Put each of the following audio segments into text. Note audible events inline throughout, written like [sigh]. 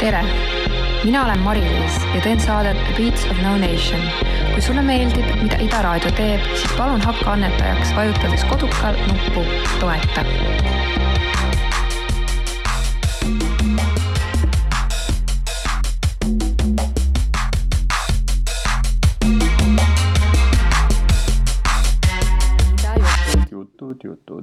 tere! mina olen Mari-Liis ja teen saadet The Beats of No Nation. kui sulle meeldib, mida Ida Raadio teeb, siis palun hakka annetajaks, vajutades kodukal nuppu Toeta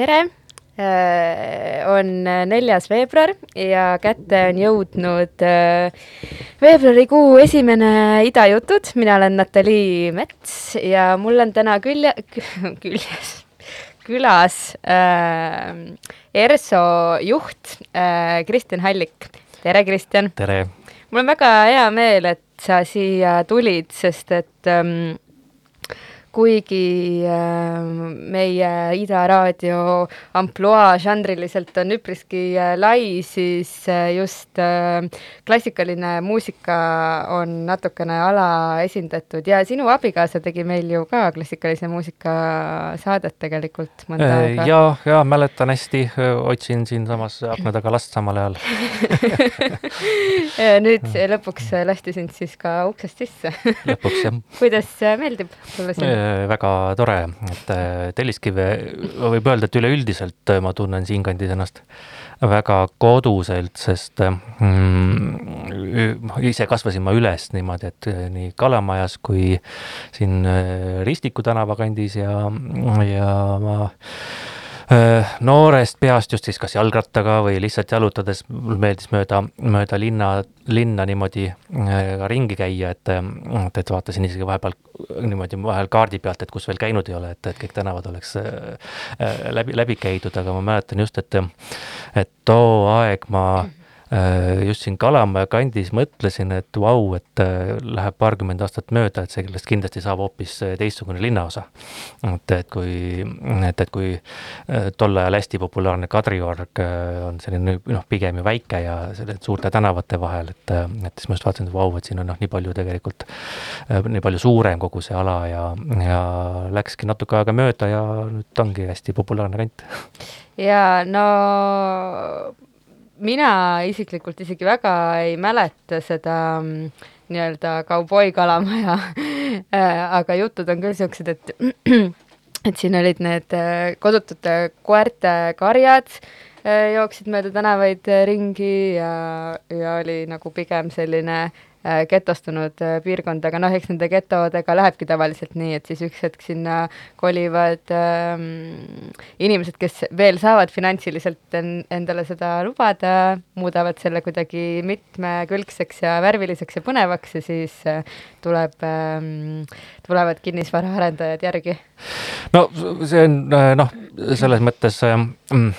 tere! Äh, on neljas veebruar ja kätte on jõudnud äh, veebruarikuu esimene Idajutud, mina olen Natalii Mets ja mul on täna külje, küljes, külas äh, ERSO juht äh, Kristjan Hallik. tere, Kristjan! tere! mul on väga hea meel, et sa siia tulid, sest et ähm, kuigi äh, meie Ida raadio ampluaa žanriliselt on üpriski äh, lai, siis äh, just äh, klassikaline muusika on natukene alaesindatud ja sinu abikaasa tegi meil ju ka klassikalise muusika saadet tegelikult mõnda Äh, aega. ja, ja mäletan hästi, otsin siinsamas akna taga last samal ajal. [laughs] Ja nüüd lõpuks lasti sind siis ka uksest sisse lõpuks jah. [laughs] kuidas meeldib sulle siin? Äh, väga tore, et äh, Telliskive, võib öelda, et üleüldiselt äh, ma tunnen siinkandis ennast väga koduselt, sest mm, ise kasvasin ma üles niimoodi, et nii Kalamajas kui siin Ristiku tänava kandis ja, ja ma noorest peast just siis kas jalgrattaga või lihtsalt jalutades, mul meeldis mööda, mööda linna, linna niimoodi äh, ka ringi käia, et, et, et vaatasin isegi vahepeal niimoodi vahel kaardi pealt, et kus veel käinud ei ole, et, et kõik tänavad oleks äh, äh, läbi, läbi käidud, aga ma mäletan just, et, et too aeg ma äh, just siin Kalamaja kandis mõtlesin, et vau, et äh, läheb paarkümmend aastat mööda, et sellest kindlasti saab hoopis äh, teistsugune linnaosa. et, et kui, et, et kui äh, tol ajal hästi populaarne Kadriorg äh, on selline noh, pigem ju väike ja selle suurte tänavate vahel, et, äh, et siis ma just vaatasin, et vau, et siin on noh, nii palju tegelikult, nii palju suurem kogu see ala ja, ja läkski natuke aega mööda ja nüüd ongi hästi populaarne kant. ja no mina isiklikult isegi väga ei mäleta seda mm, nii-öelda kauboi-kalamaja [laughs] aga jutud on küll siuksed, et [clears throat] et siin olid need äh, kodutute koerte karjad, äh, jooksid mööda tänavaid äh, ringi ja, ja oli nagu pigem selline äh, getostunud äh, piirkond, aga noh, eks nende getodega lähebki tavaliselt nii, et siis üks hetk sinna kolivad ähm, inimesed, kes veel saavad finantsiliselt en endale seda lubada, muudavad selle kuidagi mitmekülgseks ja värviliseks ja põnevaks ja siis äh, tuleb ähm,, tulevad kinnisvaraarendajad järgi. no see on noh, selles mõttes mm,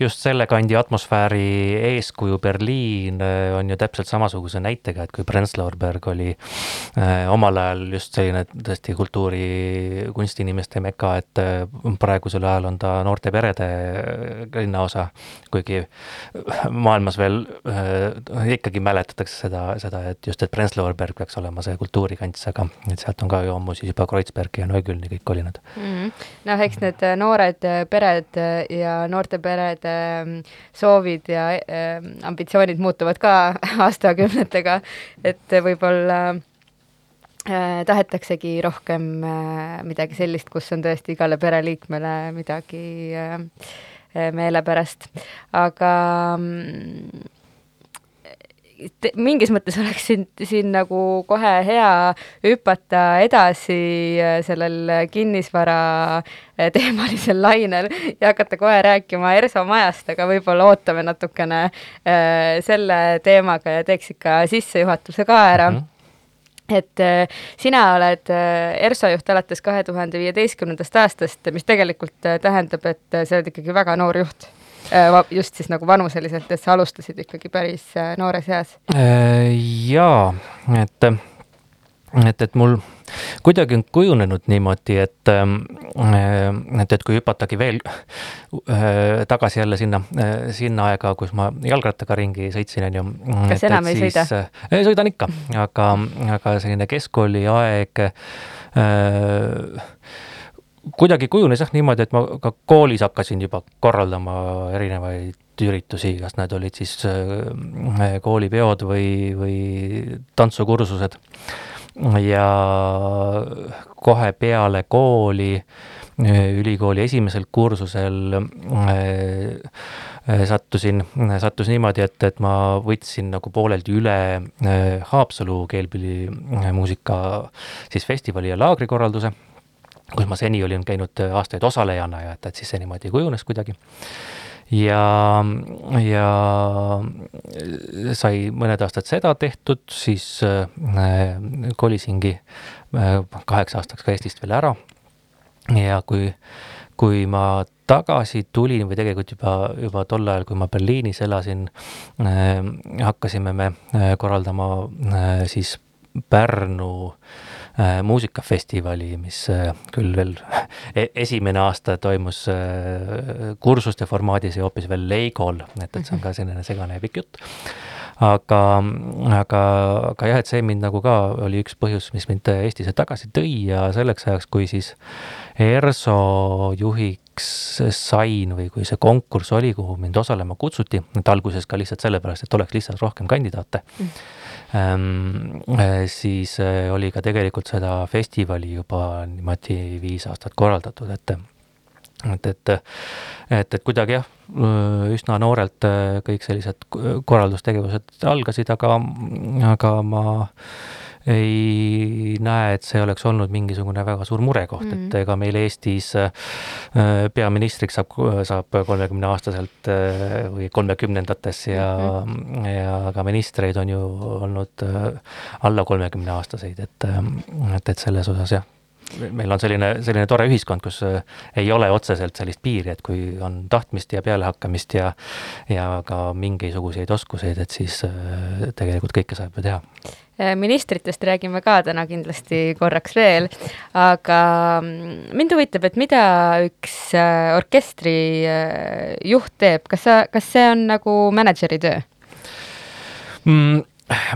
just selle kandi atmosfääri eeskuju Berliin äh, on ju täpselt samasuguse näitega, et kui Prenzlauer Berg oli äh, omal ajal just selline tõesti kultuuri, kunstiinimeste meka, et äh, praegusel ajal on ta noorte perede linnaosa, kuigi maailmas veel äh, ikkagi mäletatakse seda, seda, et just, et Prenzlauer Berg peaks olema see kultuurikants, aga et sealt on ka ju ammu siis juba Kreuzberg ja Neuköllni kõik kolinud mm. -hmm. noh, eks need äh, noored äh, pered äh, ja noorte perede ähm, soovid ja äh, ambitsioonid muutuvad ka [laughs] aastakümnetega, et võib-olla äh, tahetaksegi rohkem äh, midagi sellist, kus on tõesti igale pereliikmele midagi äh, meelepärast, aga mm, mingis mõttes oleks siin, siin nagu kohe hea hüpata edasi äh, sellel kinnisvara äh, teemalisel [laughs] lainel ja hakata kohe rääkima ERSO majast, aga võib-olla ootame natukene äh, selle teemaga ja teeks ikka sissejuhatuse ka ära mm. -hmm et sina oled ERSO juht alates kahe tuhande viieteistkümnendast aastast, mis tegelikult äh, tähendab, et sa oled ikkagi väga noor juht just siis nagu vanuseliselt, et sa alustasid ikkagi päris äh, noores eas. jaa, et, et, et mul kuidagi on kujunenud niimoodi, et, et, et kui hüpatagi veel äh, tagasi jälle sinna, sinna aega, kus ma jalgrattaga ringi sõitsin, on ju. kas enam ei sõida? sõidan ikka, aga, aga selline keskkooliaeg äh, kuidagi kujunes jah niimoodi, et ma ka koolis hakkasin juba korraldama erinevaid üritusi, kas need olid siis äh, koolipeod või, või tantsukursused. Ja kohe peale kooli, ülikooli esimesel kursusel sattusin, sattus niimoodi, et, et ma võtsin nagu pooleldi üle Haapsalu keelpillimuusika siis festivali ja laagrikorralduse, kus ma seni olin käinud aastaid osalejana ja et, et siis see niimoodi kujunes kuidagi ja, ja sai mõned aastad seda tehtud, siis äh, kolisingi äh, kaheks aastaks ka Eestist veel ära. ja kui, kui ma tagasi tulin või tegelikult juba, juba tol ajal, kui ma Berliinis elasin äh,, hakkasime me äh, korraldama äh, siis Pärnu muusikafestivali, mis küll veel [laughs] e-, esimene aasta toimus kursuste formaadis ja hoopis veel Leigol, et, et see on ka selline segane ja pikk jutt aga, aga, aga jah, et see mind nagu ka oli üks põhjus, mis mind Eestisse tagasi tõi ja selleks ajaks, kui siis ERSO juhiks sain või kui see konkurss oli, kuhu mind osalema kutsuti, et alguses ka lihtsalt sellepärast, et oleks lihtsalt rohkem kandidaate mm. Ähm, siis äh, oli ka tegelikult seda festivali juba niimoodi viis aastat korraldatud, et et, et, et, et kuidagi jah, üsna noorelt äh, kõik sellised korraldustegevused algasid, aga, aga ma ei näe, et see oleks olnud mingisugune väga suur murekoht mm, -hmm. et ega meil Eestis äh, peaministriks saab, saab kolmekümne aastaselt äh, või kolmekümnendates ja mm, -hmm. ja ka ministreid on ju olnud alla kolmekümne aastaseid, et, et, et selles osas jah meil on selline, selline tore ühiskond, kus äh, ei ole otseselt sellist piiri, et kui on tahtmist ja pealehakkamist ja ja ka mingisuguseid oskuseid, et siis äh, tegelikult kõike saab ju teha äh, ministritest räägime ka täna kindlasti korraks veel, aga mm, mind huvitab, et mida üks orkestri juht teeb, kas sa, kas see on nagu mänedžeri töö mm,?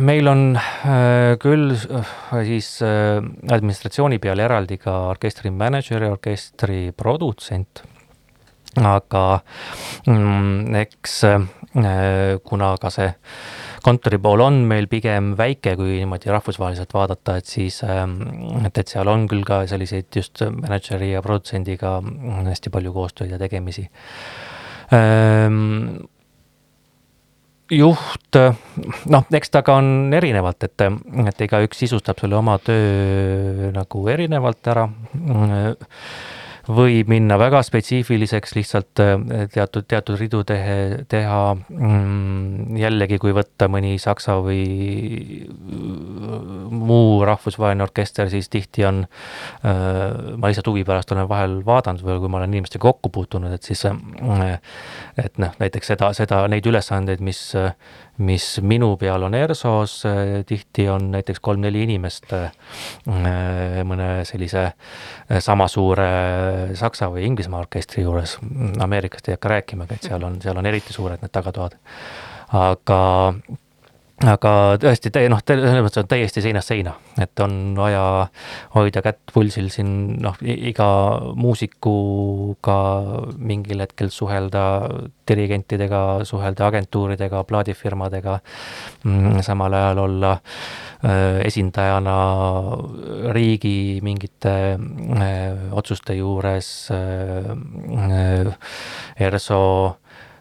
meil on äh, küll äh, siis äh, administratsiooni peal eraldi ka orkestri mänedžer ja orkestri produtsent, aga mm, eks kuna ka see kontori pool on meil pigem väike, kui niimoodi rahvusvaheliselt vaadata, et siis, et, et seal on küll ka selliseid just mänedžeri ja produtsendiga hästi palju koostööd ja tegemisi. Juht, noh, eks ta ka on erinevalt, et, et igaüks sisustab selle oma töö nagu erinevalt ära võib minna väga spetsiifiliseks, lihtsalt äh, teatud, teatud ridu tehe, teha. Mm, jällegi, kui võtta mõni saksa või äh, muu rahvusvaheline orkester, siis tihti on, äh, ma lihtsalt huvi pärast olen vahel vaadanud või kui ma olen inimestega kokku puutunud, et siis, et noh, näiteks seda, seda, neid ülesandeid, mis mis minu peal on ERSO-s, tihti on näiteks kolm-neli inimest äh, mõne sellise äh, sama suure Saksa või Inglismaa orkestri juures, Ameerikast ei hakka rääkimagi, et seal on, seal on eriti suured need tagatoad. aga aga tõesti, noh, selles mõttes on täiesti seinast seina, et on vaja hoida kätt pulsil siin noh, iga muusikuga mingil hetkel suhelda, dirigentidega suhelda, agentuuridega, plaadifirmadega, mm, samal ajal olla esindajana riigi mingite äh, otsuste juures, ERSO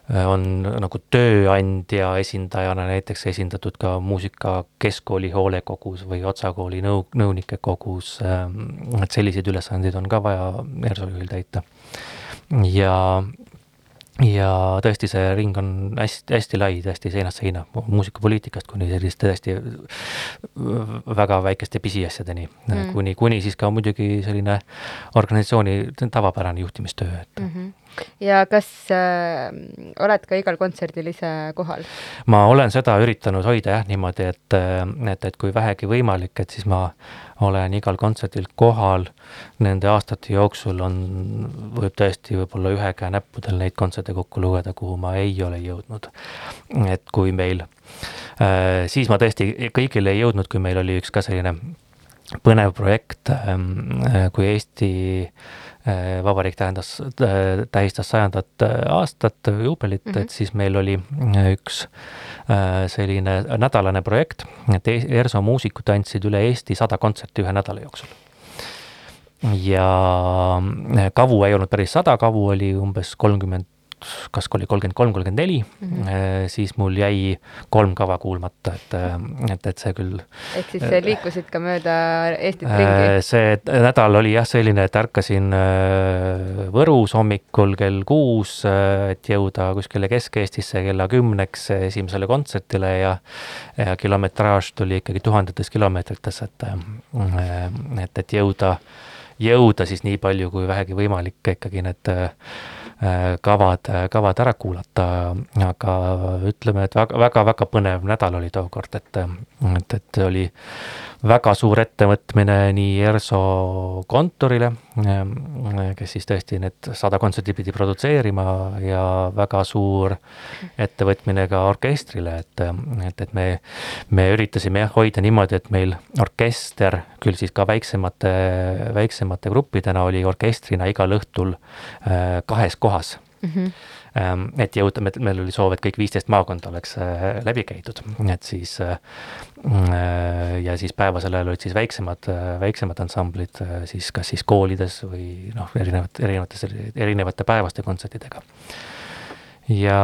on nagu tööandja esindajana näiteks esindatud ka muusikakeskkooli hoolekogus või Otsa kooli nõu-, nõunike kogus, ähm, et selliseid ülesandeid on ka vaja ERSO juhil täita. ja ja tõesti, see ring on hästi, hästi lai, tõesti seinast seina, muusikapoliitikast kuni selliste tõesti väga väikeste pisiasjadeni mm., kuni, kuni siis ka muidugi selline organisatsiooni tavapärane juhtimistöö, et mm. -hmm ja kas äh, oled ka igal kontserdil ise kohal? ma olen seda üritanud hoida jah, niimoodi, et, et, et kui vähegi võimalik, et siis ma olen igal kontserdil kohal. Nende aastate jooksul on, võib tõesti võib-olla ühe käe näppudel neid kontserte kokku lugeda, kuhu ma ei ole jõudnud. et kui meil äh,, siis ma tõesti kõigile ei jõudnud, kui meil oli üks ka selline põnev projekt äh,, kui Eesti äh, Vabariik tähendas, äh, tähistas sajandat aastat juubelit mm, -hmm. et siis meil oli üks Äh, selline nädalane projekt, et ERSO muusikud andsid üle Eesti sada kontserti ühe nädala jooksul. ja kavu ei olnud päris sada, kavu oli umbes kolmkümmend kas oli kolmkümmend kolm, kolmkümmend neli, mhm. äh, siis mul jäi kolm kava kuulmata, et, äh, et, et see küll. ehk siis liikusid ka mööda Eestit ringi? Äh, see nädal oli jah selline, et ärkasin Võrus hommikul kell kuus, et jõuda kuskile Kesk-Eestisse kella kümneks esimesele kontsertile ja ja kilometraaž tuli ikkagi tuhandetes kilomeetrites, et et, et jõuda, jõuda siis nii palju kui vähegi võimalik ikkagi need Äh, kavad, kavad ära kuulata, aga ütleme, et väga, väga, väga põnev nädal oli tookord, et, et, et oli väga suur ettevõtmine nii ERSO kontorile, kes siis tõesti need sada kontserti pidi produtseerima ja väga suur ettevõtmine ka orkestrile, et, et, et me, me üritasime jah hoida niimoodi, et meil orkester, küll siis ka väiksemate, väiksemate gruppidena oli orkestrina igal õhtul äh, kahes kohas mm. -hmm et jõuda, meil oli soov, et kõik viisteist maakonda oleks äh, läbi käidud, et siis äh, ja siis päevasel ajal olid siis väiksemad, väiksemad ansamblid siis kas siis koolides või noh, erinevat, erinevates, erinevate päevaste kontsertidega ja,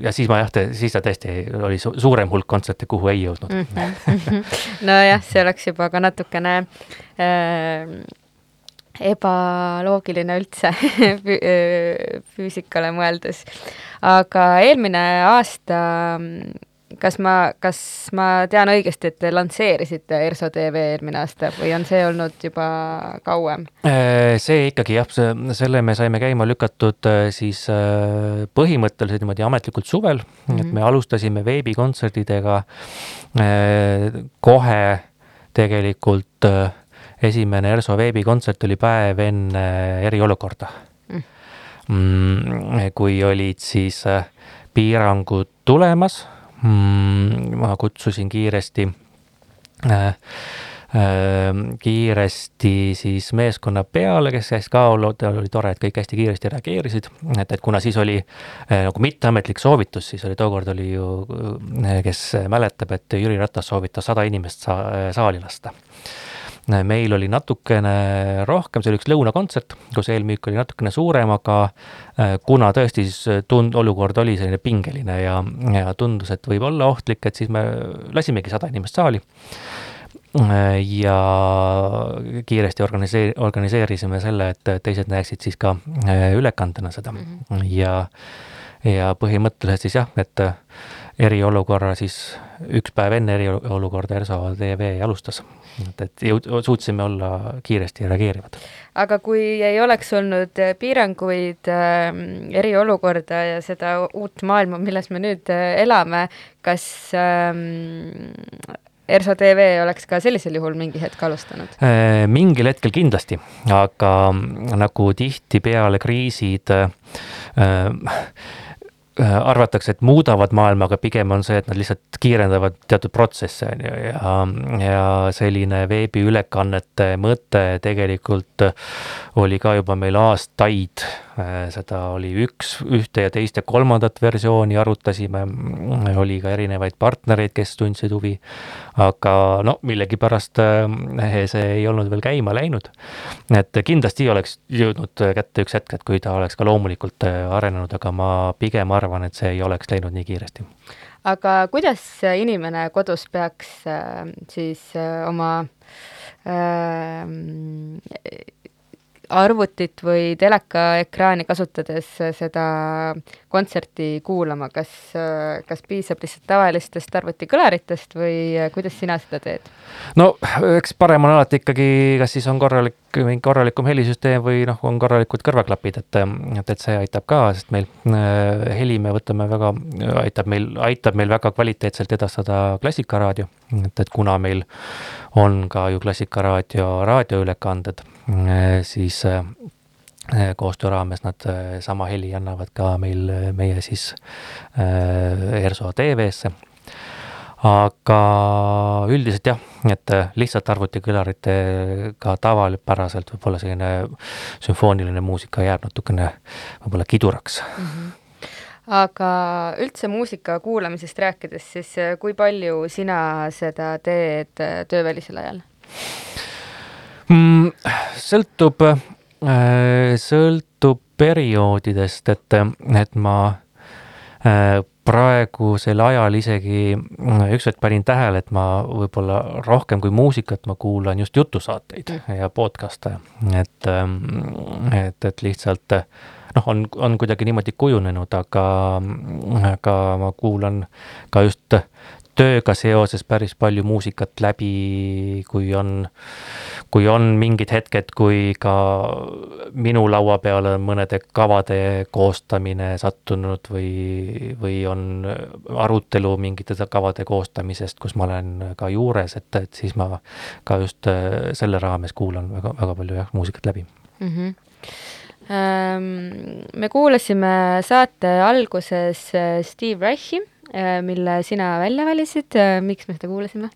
ja siis ma jah, siis ta tõesti oli su suurem hulk kontserte, kuhu ei jõudnud mm. -hmm. [laughs] nojah, see oleks juba ka natukene äh, ebaloogiline üldse [laughs] füüsikale mõeldes. aga eelmine aasta, kas ma, kas ma tean õigesti, et te lansseerisite ERSO tv eelmine aasta või on see olnud juba kauem? Äh, see ikkagi jah, selle me saime käima lükatud äh, siis äh, põhimõtteliselt niimoodi ametlikult suvel mm, -hmm. et mhm. me alustasime veebikontserdidega kohe tegelikult äh, esimene ERSO veebikontsert oli päev enne eriolukorda. Mm.. mm kui olid siis äh, piirangud tulemas, mm, ma kutsusin kiiresti äh, äh, kiiresti siis meeskonna peale, kes käis ka, oli tore, et kõik hästi kiiresti reageerisid, et, et kuna siis oli äh, nagu mitteametlik soovitus, siis oli tookord oli ju, äh, kes mäletab, et Jüri Ratas soovitas sada inimest sa saali lasta meil oli natukene rohkem, see oli üks lõunakontsert, kus eelmüük oli natukene suurem, aga äh, kuna tõesti siis tund-, olukord oli selline pingeline ja, ja tundus, et võib olla ohtlik, et siis me lasimegi sada inimest saali. Äh, ja kiiresti organiseer-, organiseerisime selle, et teised näeksid siis ka äh, ülekandena seda mm -hmm. ja, ja põhimõtteliselt siis jah, et eriolukorra siis üks päev enne eriolukorda ERSO TV alustas. et, et jõud-, suutsime olla kiiresti reageerivad. aga kui ei oleks olnud äh, piiranguid äh,, eriolukorda ja seda uut maailma, milles me nüüd äh, elame, kas ähm, ERSO TV oleks ka sellisel juhul mingi hetk alustanud? Äh, mingil hetkel kindlasti, aga nagu tihtipeale kriisid äh, Äh, arvatakse, et muudavad maailma, aga pigem on see, et nad lihtsalt kiirendavad teatud protsesse, on ju, ja, ja selline veebiülekannete mõte tegelikult oli ka juba meil aastaid Äh, seda oli üks, ühte ja teist ja kolmandat versiooni arutasime, oli ka erinevaid partnereid, kes tundsid huvi, aga no millegipärast äh, see ei olnud veel käima läinud. et kindlasti oleks jõudnud kätte üks hetk, et kui ta oleks ka loomulikult äh, arenenud, aga ma pigem arvan, et see ei oleks läinud nii kiiresti. aga kuidas inimene kodus peaks siis oma äh, arvutit või telekaekraani kasutades seda kontserti kuulama, kas, kas piisab lihtsalt tavalistest arvutikõlaritest või kuidas sina seda teed? no eks parem on alati ikkagi, kas siis on korralik, mingi korralikum helisüsteem või noh, on korralikud kõrvaklapid, et, et, et see aitab ka, sest meil äh, heli me võtame väga, aitab meil, aitab meil väga kvaliteetselt edastada klassikaraadio, et, et kuna meil on ka ju klassikaraadio raadioülekanded Äh, siis äh, koostöö raames nad äh, sama heli annavad ka meil, meie siis ERSO tv-sse. Aga üldiselt jah, et lihtsalt arvutikõlaritega tavapäraselt võib-olla selline sümfooniline muusika jääb natukene võib-olla kiduraks mm. -hmm aga üldse muusika kuulamisest rääkides, siis kui palju sina seda teed töövälisel ajal? mm,? sõltub, äh, sõltub perioodidest, et, et ma äh, praegusel ajal isegi äh, ükskord panin tähele, et ma võib-olla rohkem kui muusikat, ma kuulan just jutusaateid ja podcast'e, et, et, et lihtsalt noh, on, on kuidagi niimoodi kujunenud, aga, aga ma kuulan ka just tööga seoses päris palju muusikat läbi, kui on, kui on mingid hetked, kui ka minu laua peale on mõnede kavade koostamine sattunud või, või on arutelu mingite kavade koostamisest, kus ma olen ka juures, et, et siis ma ka just äh, selle raames kuulan väga, väga palju jah, muusikat läbi mm. -hmm me kuulasime saate alguses äh, Steve Reichi Äh, mille sina välja valisid, miks me seda kuulasime?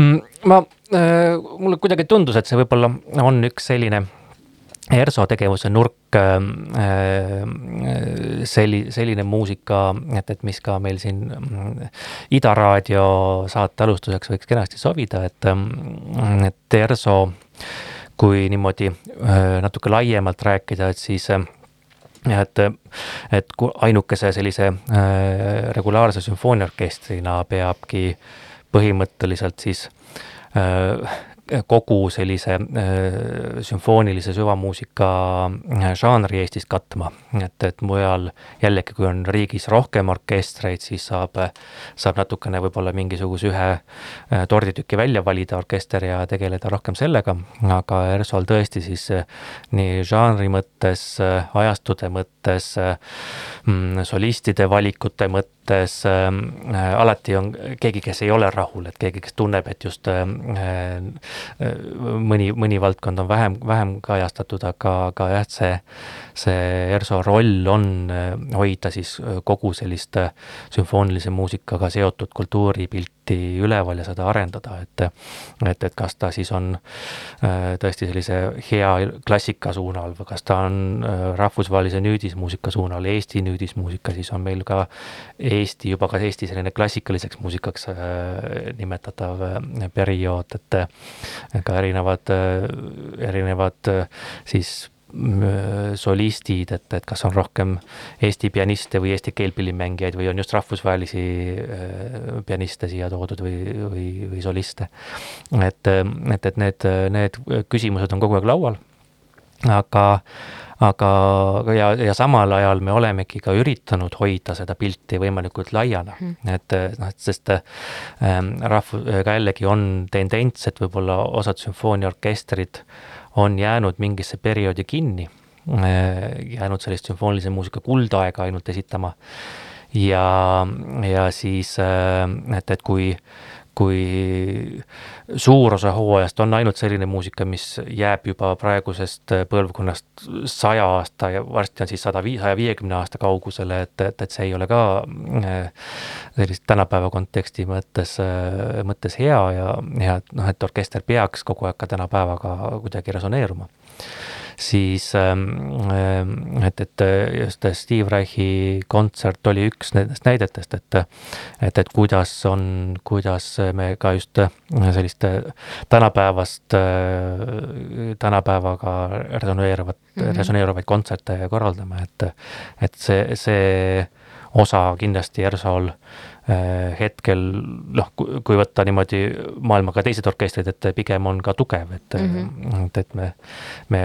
Mm, ma, äh, mulle kuidagi tundus, et see võib-olla on üks selline ERSO tegevuse nurk, selli-, selline muusika, et, et mis ka meil siin mm, Ida raadio saate alustuseks võiks kenasti sobida, et, mm, et ERSO, kui niimoodi natuke laiemalt rääkida, et siis ja et, et ainukese sellise äh, regulaarse sümfooniaorkestrina peabki põhimõtteliselt siis äh, kogu sellise äh, sümfoonilise süvamuusika äh, žanri Eestis katma. et, et mujal jällegi, kui on riigis rohkem orkestreid, siis saab, saab natukene võib-olla mingisuguse ühe torditüki välja valida orkester ja tegeleda rohkem sellega, aga ERSO-l tõesti siis nii žanri mõttes, ajastude mõttes, mm, solistide valikute mõttes, mõttes äh, alati on keegi, kes ei ole rahul, et keegi, kes tunneb, et just äh, äh, mõni, mõni valdkond on vähem, vähem kajastatud, aga, aga jah, et see, see ERSO roll on hoida siis kogu sellist sümfoonilise muusikaga seotud kultuuripilti üleval ja seda arendada, et et, et kas ta siis on äh, tõesti sellise hea klassika suunal või kas ta on rahvusvahelise nüüdismuusika suunal, Eesti nüüdismuusika, siis on meil ka Eesti, juba ka Eesti selline klassikaliseks muusikaks äh, nimetatav äh, periood, et äh, ka erinevad, erinevad siis solistid, et, et kas on rohkem Eesti pianiste või eesti keelpillimängijaid või on just rahvusvahelisi pianiste siia toodud või, või, või soliste. et, et, et need, need küsimused on kogu aeg laual, aga aga, ja, ja samal ajal me olemegi ka üritanud hoida seda pilti võimalikult laiana mm., et noh, et sest ähm, rahvu-, ka jällegi on tendents, et võib-olla osad sümfooniaorkestrid on jäänud mingisse perioodi kinni äh,, jäänud sellist sümfoonilise muusika kuldaega ainult esitama. Ja, ja siis äh,, et, et kui kui suur osa hooajast on ainult selline muusika, mis jääb juba praegusest põlvkonnast saja aasta ja varsti on siis sada viis, saja viiekümne aasta kaugusele, et, et, et see ei ole ka äh, sellist tänapäeva konteksti mõttes, äh, mõttes hea ja, ja noh, et orkester peaks kogu aeg ka tänapäevaga kuidagi resoneeruma siis ähm, ähm, et, et just Steve Reichi kontsert oli üks nendest näidetest, et et, et kuidas on, kuidas me ka just sellist tänapäevast, tänapäevaga resoneeruvat mm, -hmm. resoneeruvaid kontserte korraldame, et et see, see osa kindlasti ERSO-l äh, Äh, hetkel noh, kui võtta niimoodi maailmaga teised orkestrid, et pigem on ka tugev, et mm, -hmm. et, et me, me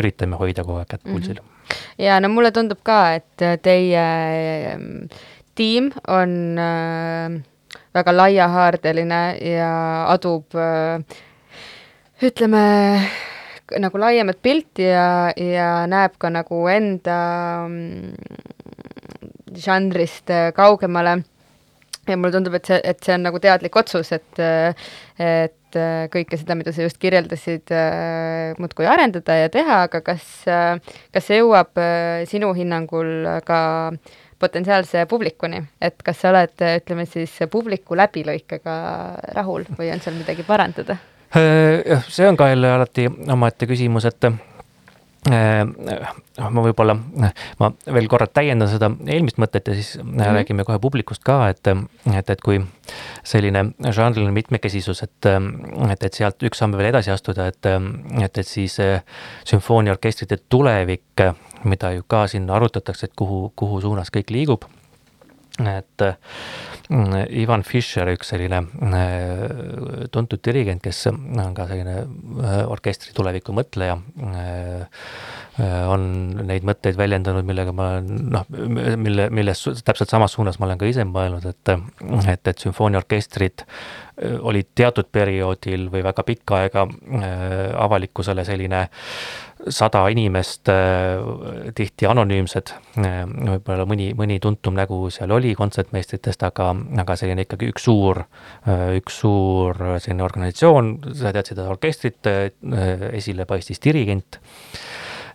üritame hoida kogu aeg kätt pulsil mm. -hmm. ja no mulle tundub ka, et teie ähm, tiim on äh, väga laiahaardeline ja adub äh, ütleme, nagu laiemat pilti ja, ja näeb ka nagu enda mm, žanrist kaugemale ja mulle tundub, et see, et see on nagu teadlik otsus, et et kõike seda, mida sa just kirjeldasid, muudkui arendada ja teha, aga kas, kas see jõuab sinu hinnangul ka potentsiaalse publikuni, et kas sa oled, ütleme siis, publiku läbilõikega rahul või on seal midagi parandada? see on ka jälle alati omaette küsimus, et Äh, ma võib-olla, ma veel korra täiendan seda eelmist mõtet ja siis mm -hmm. räägime kohe publikust ka, et, et, et kui selline žanriline mitmekesisus, et, et, et sealt üks samm veel edasi astuda, et, et, et siis sümfooniaorkestrite tulevik, mida ju ka siin arutatakse, et kuhu, kuhu suunas kõik liigub, et Ivan Fischer, üks selline äh, tuntud dirigent, kes on ka selline äh, orkestri tuleviku mõtleja, äh, on neid mõtteid väljendanud, millega ma olen noh, mille, milles täpselt samas suunas ma olen ka ise mõelnud, et, et, et sümfooniaorkestrid olid teatud perioodil või väga pikka aega avalikkusele selline sada inimest, tihti anonüümsed, võib-olla mõni, mõni tuntum nägu seal oli kontsertmeistritest, aga, aga selline ikkagi üks suur, üks suur selline organisatsioon, sa tead seda orkestrit, esile paistis dirigent.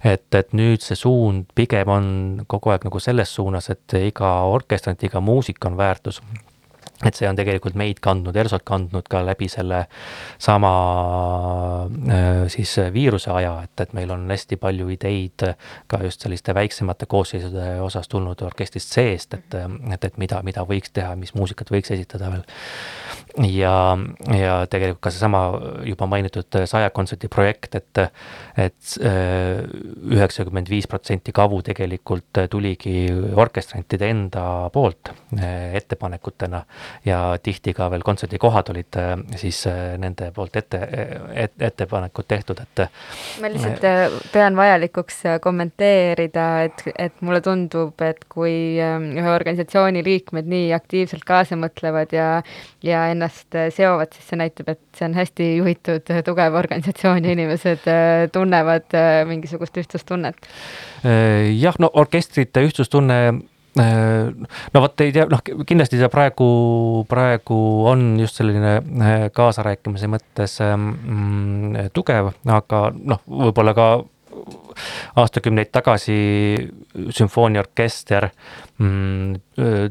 Et, et nüüd see suund pigem on kogu aeg nagu selles suunas, et iga orkestrant, iga muusik on väärtus et see on tegelikult meid kandnud, ERSO-t kandnud ka läbi selle sama äh, siis viiruse aja, et, et meil on hästi palju ideid ka just selliste väiksemate koosseisude osas tulnud orkestrist seest, et, et, et mida, mida võiks teha, mis muusikat võiks esitada veel. Ja, ja tegelikult ka seesama juba mainitud saja kontserdi projekt, et, et äh, üheksakümmend viis protsenti kavu tegelikult tuligi orkestrantide enda poolt äh, ettepanekutena ja tihti ka veel kontserdikohad olid äh, siis äh, nende poolt ette et,, ettepanekud tehtud, et. ma lihtsalt äh, pean vajalikuks kommenteerida, et, et mulle tundub, et kui ühe organisatsiooni liikmed nii aktiivselt kaasa mõtlevad ja, ja ennast seovad, siis see näitab, et see on hästi juhitud tugev organisatsioon ja inimesed tunnevad mingisugust ühtsustunnet. jah, no orkestrite ühtsustunne Äh, no vot ei tea, noh kindlasti see praegu, praegu on just selline äh, kaasarääkimise mõttes ähm, mm, tugev, aga noh, võib-olla ka aastakümneid tagasi sümfooniaorkester mm,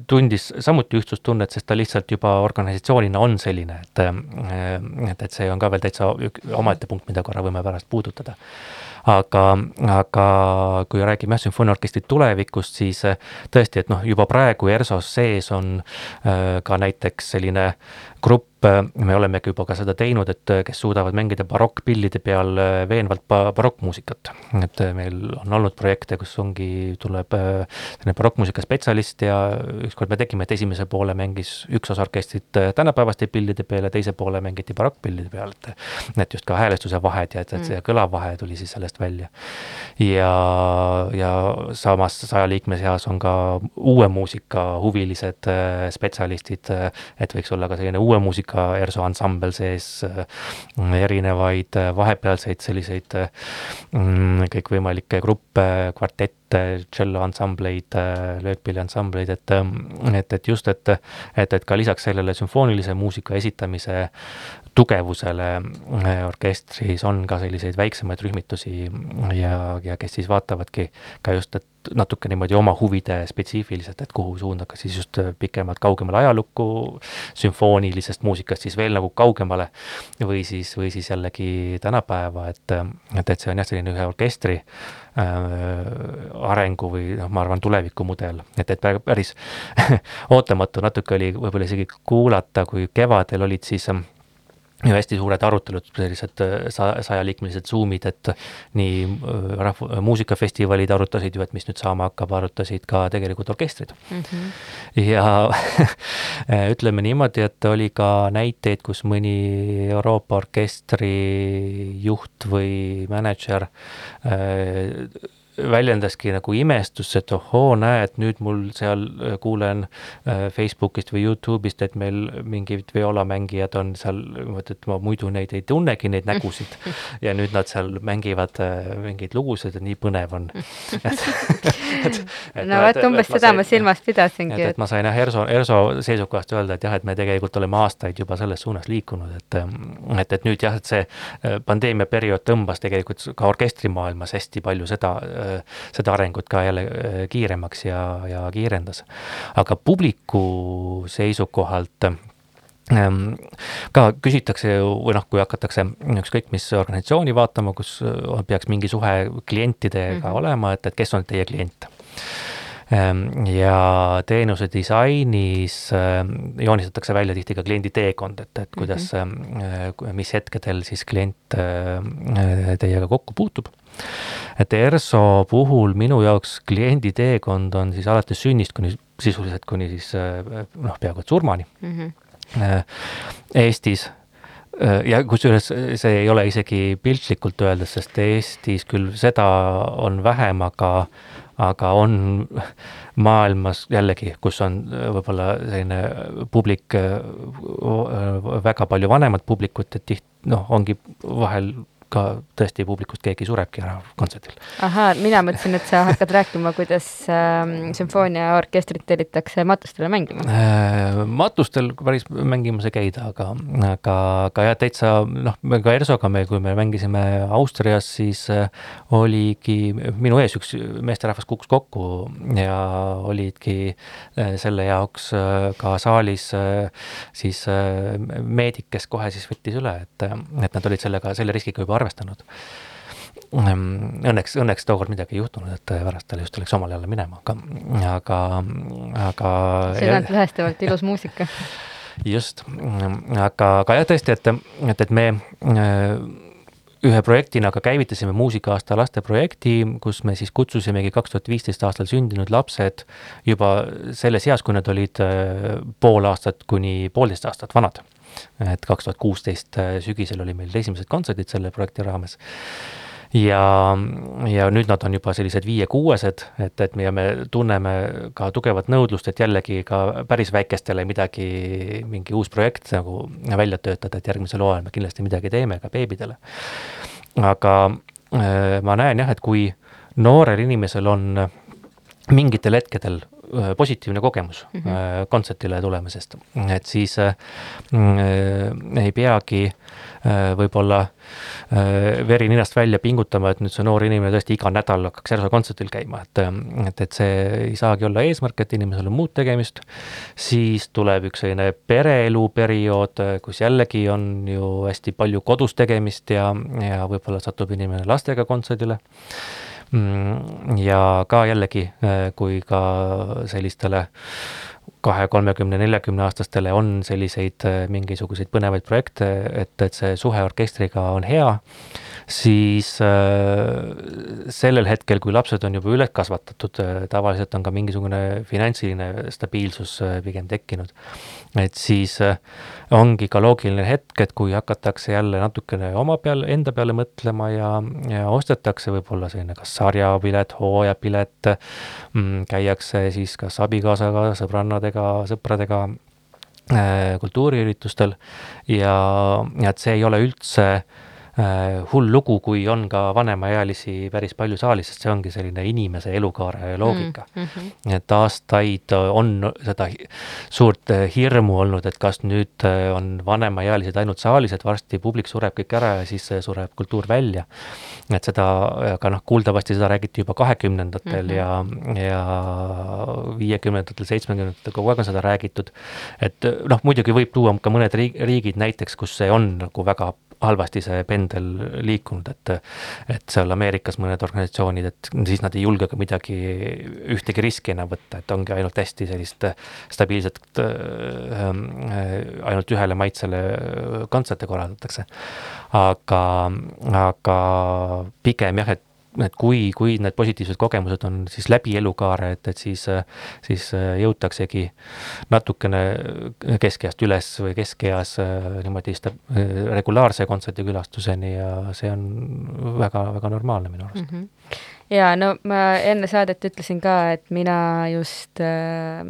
tundis samuti ühtsustunnet, sest ta lihtsalt juba organisatsioonina on selline, et, et, et see on ka veel täitsa omaette punkt, mida korra võime pärast puudutada. Aga, aga kui räägime jah, sümfooniaorkestri tulevikust, siis tõesti, et noh, juba praegu ERSO-s sees on ka näiteks selline grupp, me olemegi juba ka seda teinud, et kes suudavad mängida barokkpillide peal äh, veenvalt barokkmuusikat. et meil on olnud projekte, kus ongi, tuleb selline barokkmuusika spetsialist ja ükskord me tegime, et esimese poole mängis üks osa orkestrit tänapäevaste pillide peal ja teise poole mängiti barokkpillide peal, et et just ka häälestuse vahed ja et, et see mm. kõlavahe tuli siis sellest välja. ja, ja samas saja liikme seas on ka uue muusika huvilised äh, spetsialistid, äh, et võiks olla ka selline uue muusika ERSO ansambel sees, äh, erinevaid vahepealseid selliseid mm, kõikvõimalikke gruppe, kvartette, tšelloansambleid, löökpilliansambleid, et, et, et just, et, et, et ka lisaks sellele sümfoonilise muusika esitamise tugevusele äh, orkestris on ka selliseid väiksemaid rühmitusi ja, ja kes siis vaatavadki ka just, et natuke niimoodi oma huvide spetsiifiliselt, et kuhu suunda, kas siis just pikemalt kaugemale ajalukku, sümfoonilisest muusikast siis veel nagu kaugemale või siis, või siis jällegi tänapäeva, et, et, et see on jah, selline ühe orkestri äh, arengu või noh, ma arvan, tulevikumudel, et, et päris [laughs] ootamatu. Natuke oli võib-olla isegi kuulata, kui kevadel olid siis äh, ja hästi suured arutelud, sellised äh, sa-, sajaliikmelised Zoom'id, et nii äh, rahva-, muusikafestivalid arutasid ju, et mis nüüd saama hakkab, arutasid ka tegelikult orkestrid mm. -hmm. ja [laughs] ütleme niimoodi, et oli ka näiteid, kus mõni Euroopa orkestri juht või mänedžer äh, väljendaski nagu imestust, et ohoo, näed, nüüd mul seal äh, kuulen äh, Facebookist või Youtube'ist, et meil mingid vioolamängijad on seal, et ma muidu neid ei tunnegi, neid nägusid. ja nüüd nad seal mängivad äh, mingeid lugusid ja nii põnev on. [laughs] no vot, umbes seda ma silmas pidasingi. et, et ma sain jah, ERSO, ERSO seisukohast öelda, et jah, et me tegelikult oleme aastaid juba selles suunas liikunud, et et, et nüüd jah, et see pandeemia periood tõmbas tegelikult ka orkestrimaailmas hästi palju seda seda arengut ka jälle äh, kiiremaks ja, ja kiirendas. aga publiku seisukohalt ähm, ka küsitakse ju, või noh, kui hakatakse ükskõik mis organisatsiooni vaatama, kus äh, peaks mingi suhe klientidega mm -hmm. olema, et, et kes on teie klient ja teenuse disainis ähm, joonistatakse välja tihti ka kliendi teekond, et, et kuidas mm, -hmm. mis hetkedel siis klient teiega kokku puutub et ERSO puhul minu jaoks kliendi teekond on siis alates sünnist kuni sisuliselt kuni siis noh, peaaegu et surmani mm. -hmm. Eestis ja kusjuures see ei ole isegi piltlikult öeldes, sest Eestis küll seda on vähem, aga, aga on maailmas jällegi, kus on võib-olla selline publik, väga palju vanemat publikut, et tiht-, noh, ongi vahel ka tõesti publikust keegi surebki ära kontserdil. ahaa, mina mõtlesin, et sa hakkad rääkima, kuidas äh, sümfooniaorkestrit tellitakse matustele mängima äh,. matustel päris mängimas ei käida, aga, aga, aga jah, täitsa noh, ka ERSO-ga me, kui me mängisime Austrias, siis äh, oligi minu ees üks meesterahvas kukkus kokku ja olidki äh, selle jaoks äh, ka saalis äh, siis äh, meedik, kes kohe siis võttis üle, et, et nad olid sellega, selle riskiga juba arvestanud. Ehm, õnneks, õnneks tookord midagi ei juhtunud, et pärast tal just läks omal jälle minema, aga, aga, aga. ainult lõhestavalt ilus muusika. just, aga, aga jah, tõesti, et, et, et me ühe projektina ka käivitasime muusika-aasta lasteprojekti, kus me siis kutsusimegi kaks tuhat viisteist aastal sündinud lapsed juba selles eas, kui nad olid pool aastat kuni poolteist aastat vanad et kaks tuhat kuusteist äh, sügisel oli meil esimesed kontserdid selle projekti raames ja, ja nüüd nad on juba sellised viie-kuuesed, et, et me, me tunneme ka tugevat nõudlust, et jällegi ka päris väikestele midagi, mingi uus projekt nagu välja töötada, et järgmisel hooajal me kindlasti midagi teeme ka beebidele. aga äh, ma näen jah, et kui noorel inimesel on mingitel hetkedel positiivne kogemus mm -hmm. kontsertile tulemisest, et siis äh, mm, ei peagi võib-olla veri ninast välja pingutama, et nüüd see noor inimene tõesti iga nädal hakkaks Järso kontserdil käima, et, et, et see ei saagi olla eesmärk, et inimesel on muud tegemist. siis tuleb üks selline pereelu periood, kus jällegi on ju hästi palju kodus tegemist ja, ja võib-olla satub inimene lastega kontserdile ja ka jällegi, äh, kui ka sellistele kahe, kolmekümne, neljakümne aastastele on selliseid äh, mingisuguseid põnevaid projekte, et, et see suhe orkestriga on hea siis äh, sellel hetkel, kui lapsed on juba üles kasvatatud tavaliselt on ka mingisugune finantsiline stabiilsus pigem tekkinud. Et siis äh, ongi ka loogiline hetk, et kui hakatakse jälle natukene oma peale, enda peale mõtlema ja, ja ostetakse võib-olla selline kas sarjapilet, hooajapilet mm,, käiakse siis kas abikaasaga, sõbrannadega, sõpradega äh, kultuuriüritustel ja, ja et see ei ole üldse äh, hull lugu, kui on ka vanemaealisi päris palju saalis, sest see ongi selline inimese elukaare loogika mm. -hmm. et aastaid on seda suurt hirmu olnud, et kas nüüd on vanemaealised ainult saalis, et varsti publik sureb kõik ära ja siis sureb kultuur välja. et seda, aga noh, kuuldavasti seda räägiti juba kahekümnendatel mm -hmm. ja, ja viiekümnendatel, seitsmekümnendatel kogu aeg on seda räägitud. et noh, muidugi võib tuua ka mõned riigid näiteks, kus see on nagu väga halvasti see pendel liikunud, et et seal Ameerikas mõned organisatsioonid, et siis nad ei julge ka midagi, ühtegi riski enam võtta, et ongi ainult hästi sellist stabiilset äh,, ainult ühele maitsele kontserte korraldatakse. aga, aga pigem jah, et et kui, kui need positiivsed kogemused on siis läbi elukaare, et, et siis, siis jõutaksegi natukene keskeast üles või keskeas niimoodi sta-, regulaarse kontserdikülastuseni ja see on väga, väga normaalne minu arust mm. -hmm. ja no ma enne saadet ütlesin ka, et mina just äh,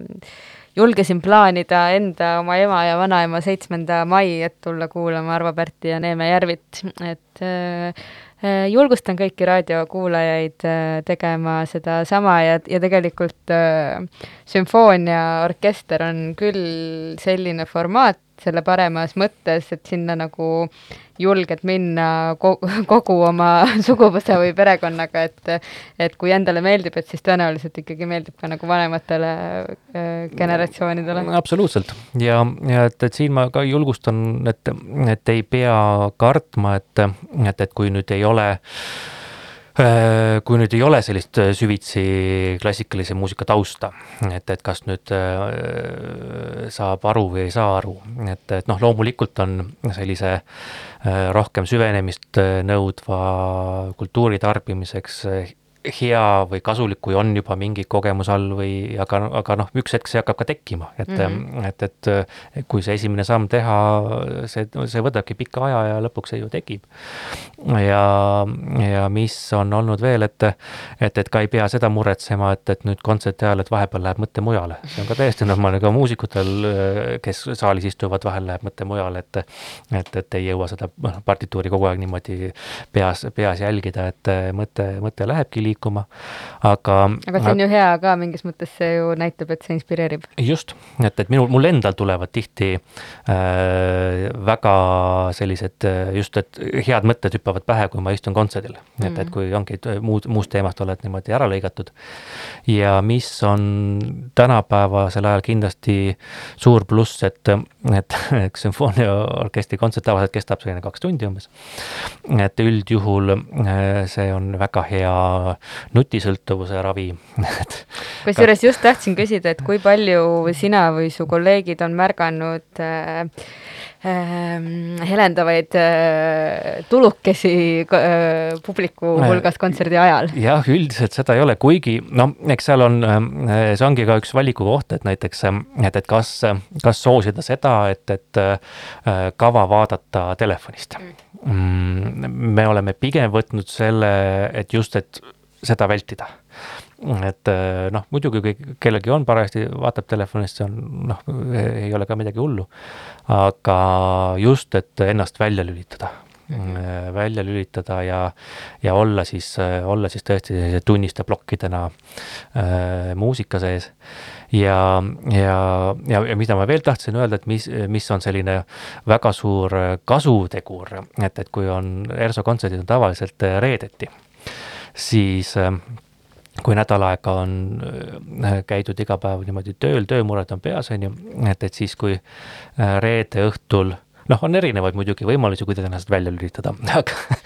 julgesin plaanida enda, oma ema ja vanaema seitsmenda mai, et tulla kuulama Arvo Pärti ja Neeme Järvit, et äh, Äh, julgustan kõiki raadiokuulajaid äh, tegema sedasama ja, ja tegelikult äh, sümfooniaorkester on küll selline formaat selle paremas mõttes, et sinna nagu julged minna kogu, oma [laughs] suguvõsa või perekonnaga, et et kui endale meeldib, et siis tõenäoliselt ikkagi meeldib ka nagu vanematele äh, generatsioonidele. absoluutselt ja, ja et, et siin ma ka julgustan, et, et ei pea kartma, et, et, et kui nüüd ei ole Äh, kui nüüd ei ole sellist äh, süvitsi klassikalise muusika tausta, et, et kas nüüd äh, saab aru või ei saa aru, et, et noh, loomulikult on sellise rohkem süvenemist nõudva kultuuri tarbimiseks hea või kasulik, kui on juba mingi kogemus all või aga, aga noh, üks hetk see hakkab ka tekkima, et mm, -hmm. et, et kui see esimene samm teha, see, see võtabki pika aja ja lõpuks see ju tekib. ja, ja mis on olnud veel, et, et, et ka ei pea seda muretsema, et, et nüüd kontserti ajal, et vahepeal läheb mõte mujale, see on ka täiesti normaalne, ka muusikutel, kes saalis istuvad, vahel läheb mõte mujale, et et, et ei jõua seda noh, partituuri kogu aeg niimoodi peas, peas jälgida, et mõte, mõte lähebki liikuma, aga. aga see on ju hea ka, mingis mõttes see ju näitab, et see inspireerib. just, et, et minul, mul endal tulevad tihti äh, väga sellised just, et head mõtted hüppavad pähe, kui ma istun kontserdil mm. -hmm. et, et kui ongi muud, muust teemast oled niimoodi ära lõigatud. ja mis on tänapäevasel ajal kindlasti suur pluss, et, et [laughs] sümfooniaorkestri kontsert tavaliselt kestab selline kaks tundi umbes. et üldjuhul äh, see on väga hea nutisõltuvuse ravi. Kusjuures just tahtsin küsida, et kui palju sina või su kolleegid on märganud äh, äh, helendavaid äh, tulukesi äh, publiku äh, hulgas kontserdi ajal? jah, üldiselt seda ei ole, kuigi noh, eks seal on, äh, see ongi ka üks valiku koht, et näiteks, et, et kas, kas soosida seda, et, et kava vaadata telefonist. Mm. Mm, me oleme pigem võtnud selle, et just, et seda vältida. et eh, noh, muidugi kui kellelgi on parajasti, vaatab telefonist, see on noh, ei ole ka midagi hullu. aga just, et ennast välja lülitada -hmm. välja lülitada ja, ja olla siis, olla siis tõesti sellise tunniste plokkidena äh, muusika sees ja, ja, ja, ja mida ma veel tahtsin öelda, et mis, mis on selline väga suur kasutegur, et, et kui on ERSO kontserdid on tavaliselt reedeti, siis kui nädal aega on käidud iga päev niimoodi tööl, töömured on peas, on ju, et, et siis kui reede õhtul noh, on erinevaid muidugi võimalusi, kuidas ennast välja lülitada, [laughs] aga,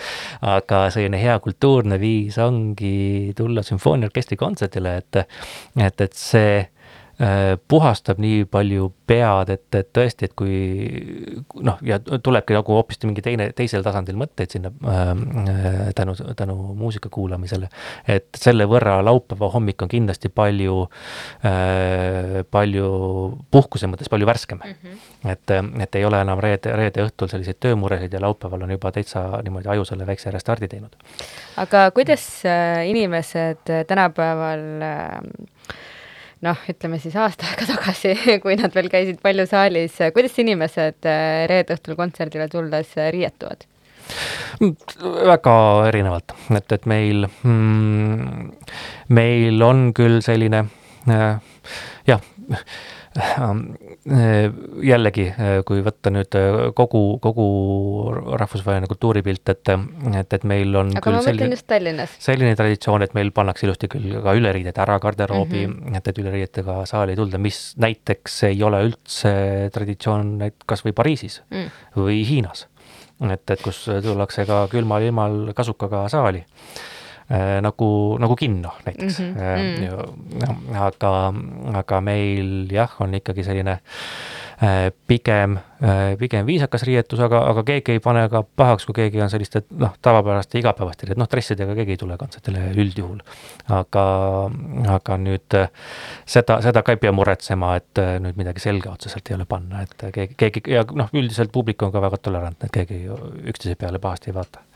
aga selline hea kultuurne viis ongi tulla sümfooniaorkestri kontserdile, et, et, et see Äh, puhastab nii palju pead, et, et tõesti, et kui noh, ja tulebki nagu hoopis mingi teine, teisel tasandil mõtteid sinna äh, tänu, tänu muusika kuulamisele. et selle võrra laupäeva hommik on kindlasti palju äh,, palju puhkuse mõttes palju värskem mm. -hmm. et, et ei ole enam reede, reede õhtul selliseid töömuresid ja laupäeval on juba täitsa niimoodi aju selle väikse restardi teinud. aga kuidas äh, inimesed tänapäeval äh, noh, ütleme siis aasta aega tagasi, [laughs] kui nad veel käisid palju saalis, kuidas inimesed äh, reede õhtul kontserdile tulles äh, riietuvad? väga erinevalt, et, et meil mm,, meil on küll selline äh, jah, jällegi, äh, kui võtta nüüd äh, kogu, kogu rahvusvaheline kultuuripilt, et, et, et meil on aga ma mõtlen just Tallinnas. selline traditsioon, et meil pannakse ilusti küll ka üleriided ära garderoobi mm, -hmm. et, et üleriietega saali ei tulda, mis näiteks ei ole üldse traditsioon kas või Pariisis mm. või Hiinas. et, et kus tullakse ka külmal ilmal kasukaga saali äh, nagu, nagu kinno näiteks mm. -hmm. Aga, aga meil jah, on ikkagi selline äh, pigem Äh, pigem viisakas riietus, aga, aga keegi ei pane ka pahaks, kui keegi on selliste noh, tavapäraste igapäevaste, noh, dressidega keegi ei tule kontsertidele üldjuhul. aga, aga nüüd äh, seda, seda ka ei pea muretsema, et äh, nüüd midagi selga otseselt ei ole panna, et keegi, keegi ja noh, üldiselt publik on ka väga tolerantne, et keegi üksteise peale pahasti ei vaata.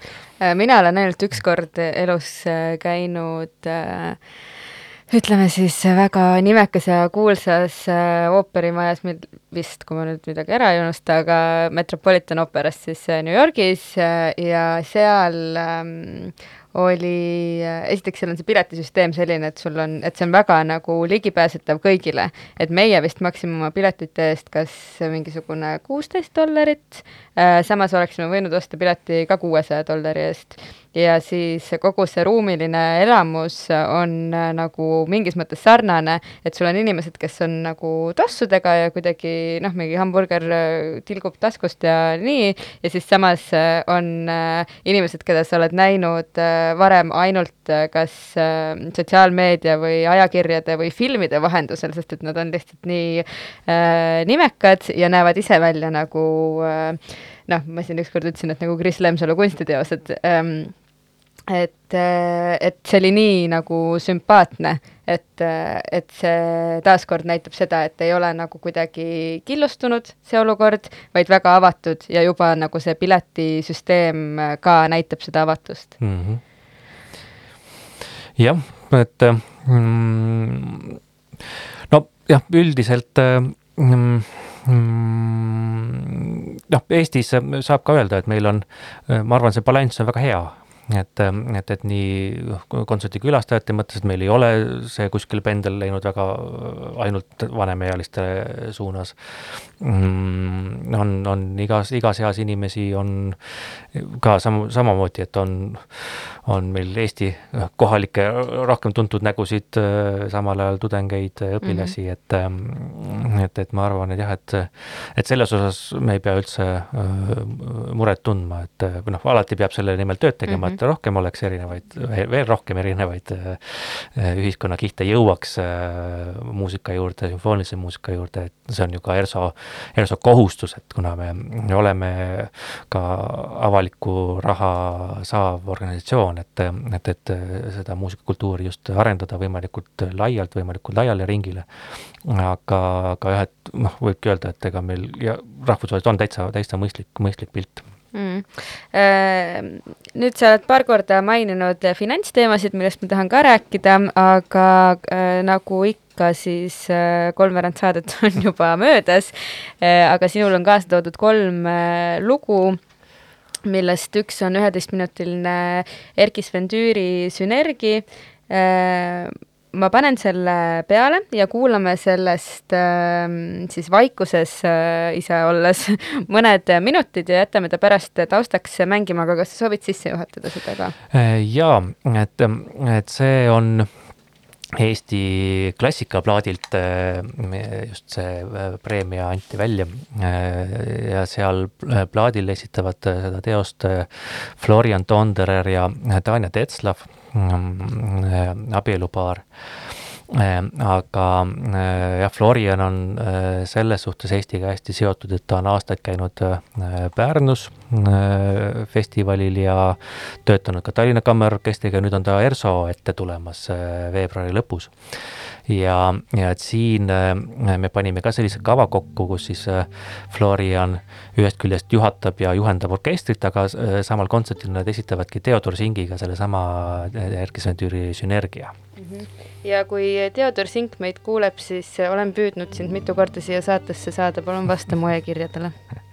mina olen ainult üks kord elus käinud äh, ütleme siis väga nimekas ja kuulsas äh, ooperimajas, mil vist, kui ma nüüd midagi ära ei unusta, aga Metropolitan Operas siis äh, New Yorgis äh, ja seal ähm, oli, esiteks seal on see piletisüsteem selline, et sul on, et see on väga nagu ligipääsetav kõigile. et meie vist maksime oma piletite eest kas mingisugune kuusteist dollarit äh,, samas oleksime võinud osta pileti ka kuuesaja dollari eest. Ja siis kogu see ruumiline elamus on äh, nagu mingis mõttes sarnane, et sul on inimesed, kes on nagu tossudega ja kuidagi noh, mingi hamburger äh, tilgub taskust ja nii, ja siis samas äh, on inimesed, keda sa oled näinud varem ainult kas sotsiaalmeedia või ajakirjade või filmide vahendusel, sest et nad on lihtsalt nii äh, nimekad ja näevad ise välja nagu äh, noh, ma siin ükskord ütlesin, et nagu Kris Lemsalu kunstiteosed ähm,, et, et see oli nii nagu sümpaatne, et, et see taaskord näitab seda, et ei ole nagu kuidagi killustunud see olukord, vaid väga avatud ja juba nagu see piletisüsteem ka näitab seda avatust mm. -hmm. jah, et mm, no jah, üldiselt mm, mm, noh, Eestis saab ka öelda, et meil on, ma arvan, see balanss on väga hea et, et, et nii kontserdikülastajate mõttes, et meil ei ole see kuskil pendel läinud väga ainult vanemaealiste suunas mm,. on, on igas, igas eas inimesi on ka sam-, samamoodi, et on, on meil Eesti kohalikke rohkem tuntud nägusid, samal ajal tudengeid, õpilasi mm, -hmm. et, et, et ma arvan, et jah, et, et selles osas me ei pea üldse muret tundma, et noh, alati peab selle nimel tööd tegema mm, -hmm et rohkem oleks erinevaid, veel rohkem erinevaid äh, ühiskonnakihte jõuaks äh, muusika juurde, sümfoonilise muusika juurde, et see on ju ka ERSO, ERSO kohustus, et kuna me oleme ka avalikku raha saav organisatsioon, et, et, et seda muusikakultuuri just arendada võimalikult laialt, võimalikult laiale ringile. aga, aga jah, et noh, võibki öelda, et ega meil ja rahvusvaheliselt on täitsa, täitsa mõistlik, mõistlik pilt mm.. Nüüd sa oled paar korda maininud finantsteemasid, millest ma tahan ka rääkida, aga äh, nagu ikka, siis äh, kolmveerand saadet [laughs] on juba möödas. Äh,, aga sinul on kaasa toodud kolm äh, lugu, millest üks on üheteistminutiline Erkki Sven Tüüri Sünergi. Äh, ma panen selle peale ja kuulame sellest äh, siis vaikuses äh, ise olles [laughs] mõned minutid ja jätame ta pärast taustaks mängima, aga kas sa soovid sisse juhatada seda ka? Äh, jaa, et, et see on Eesti klassikaplaadilt äh, just see preemia anti välja ja seal plaadil esitavad seda teost Florian Tonderer ja Tanja Tetslav abielupaar. Ehm, aga eh, jah, Florian on selles suhtes Eestiga hästi seotud, et ta on aastaid käinud Pärnus festivalil ja töötanud ka Tallinna Kammerorkestriga, nüüd on ta ERSO ette tulemas veebruari lõpus ja, ja et siin äh, me panime ka sellise kava kokku, kus siis äh, Florian ühest küljest juhatab ja juhendab orkestrit, aga äh, samal kontserdil nad esitavadki Theodor Singiga sellesama Erkki Sventüüri sünergia. -hmm. ja kui Theodor Sink meid kuuleb, siis olen püüdnud sind mitu korda siia saatesse saada, palun vasta mu e-kirjadele [laughs]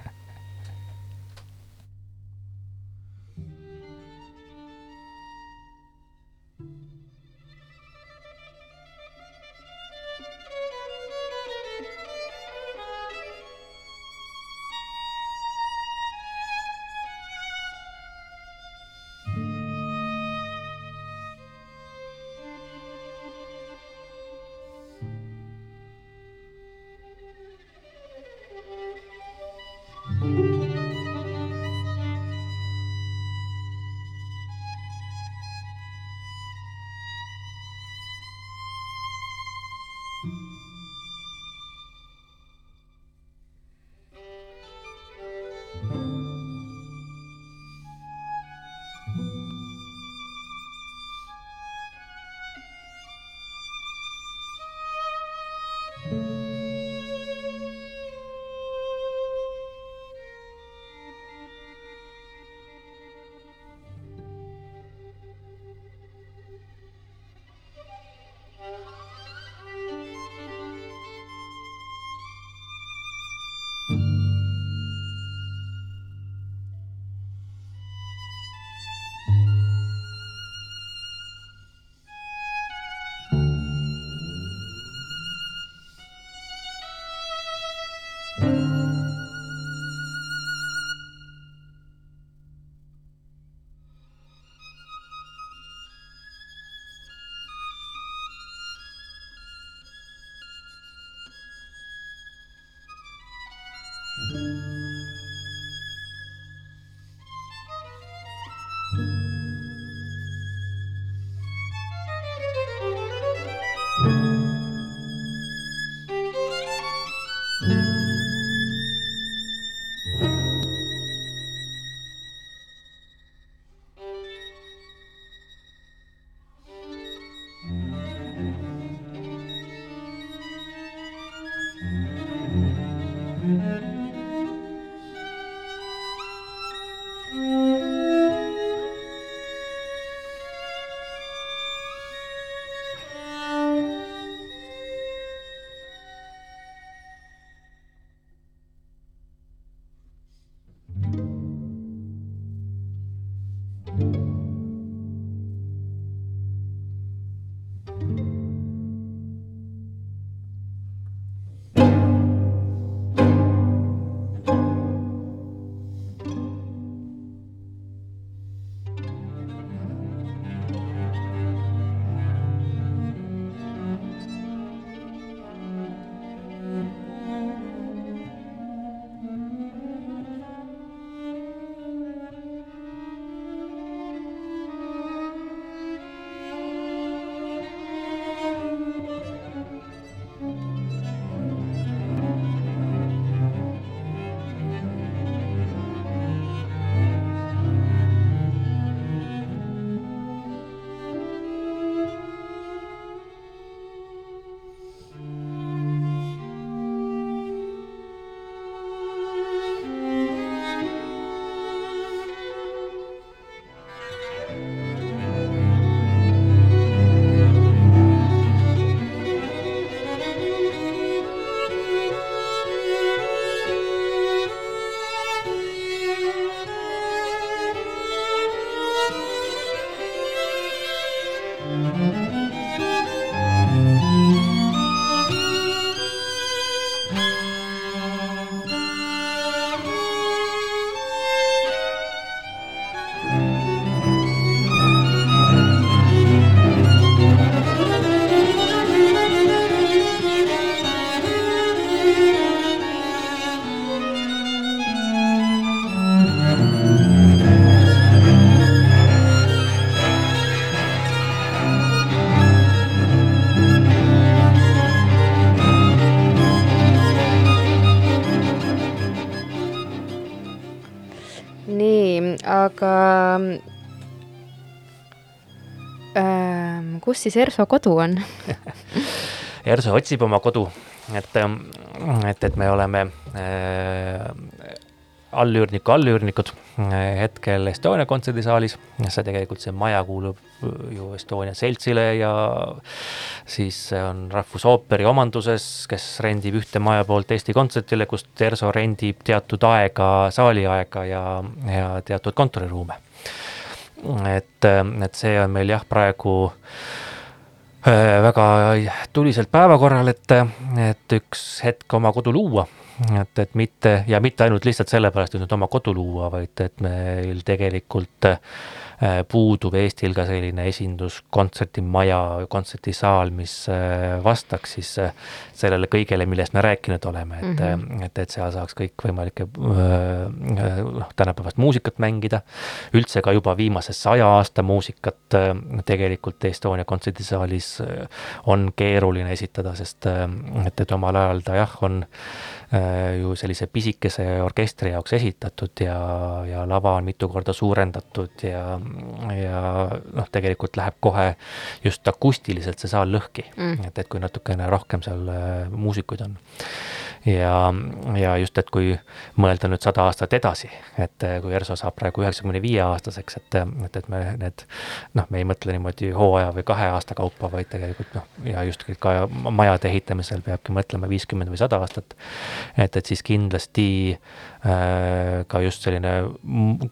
kus siis Erso kodu on? [laughs] Erso otsib oma kodu, et, et, et me oleme äh, allüürniku allüürnikud äh, hetkel Estonia kontserdisaalis. see tegelikult, see maja kuulub ju Estonia seltsile ja siis on Rahvusooperi omanduses, kes rendib ühte maja poolt Eesti Kontsertile, kust Erso rendib teatud aega, saaliaega ja, ja teatud kontoriruume. Et, et see on meil jah, praegu äh, väga tuliselt päevakorral, et, et üks hetk oma kodu luua. Et, et mitte ja mitte ainult lihtsalt sellepärast, et nüüd oma kodu luua, vaid et meil tegelikult äh, puudub Eestil ka selline esindus, kontserdimaja, kontserdisaal, mis äh, vastaks siis äh, sellele kõigele, millest me rääkinud oleme, et mm, -hmm. et, et seal saaks kõikvõimalikke noh, tänapäevast muusikat mängida. üldse ka juba viimase saja aasta muusikat tegelikult Estonia kontserdisaalis on keeruline esitada, sest et, et omal ajal ta jah, on Äh, ju sellise pisikese orkestri jaoks esitatud ja, ja lava on mitu korda suurendatud ja, ja noh, tegelikult läheb kohe just akustiliselt see saal lõhki mm., et, et kui natukene rohkem seal äh, muusikuid on ja, ja just, et kui mõelda nüüd sada aastat edasi, et eh, kui ERSO saab praegu üheksakümne viie aastaseks, et, et, et me need noh, me ei mõtle niimoodi hooaja või kahe aasta kaupa, vaid tegelikult noh, ja just ka majade ehitamisel peabki mõtlema viiskümmend või sada aastat. et, et siis kindlasti äh, ka just selline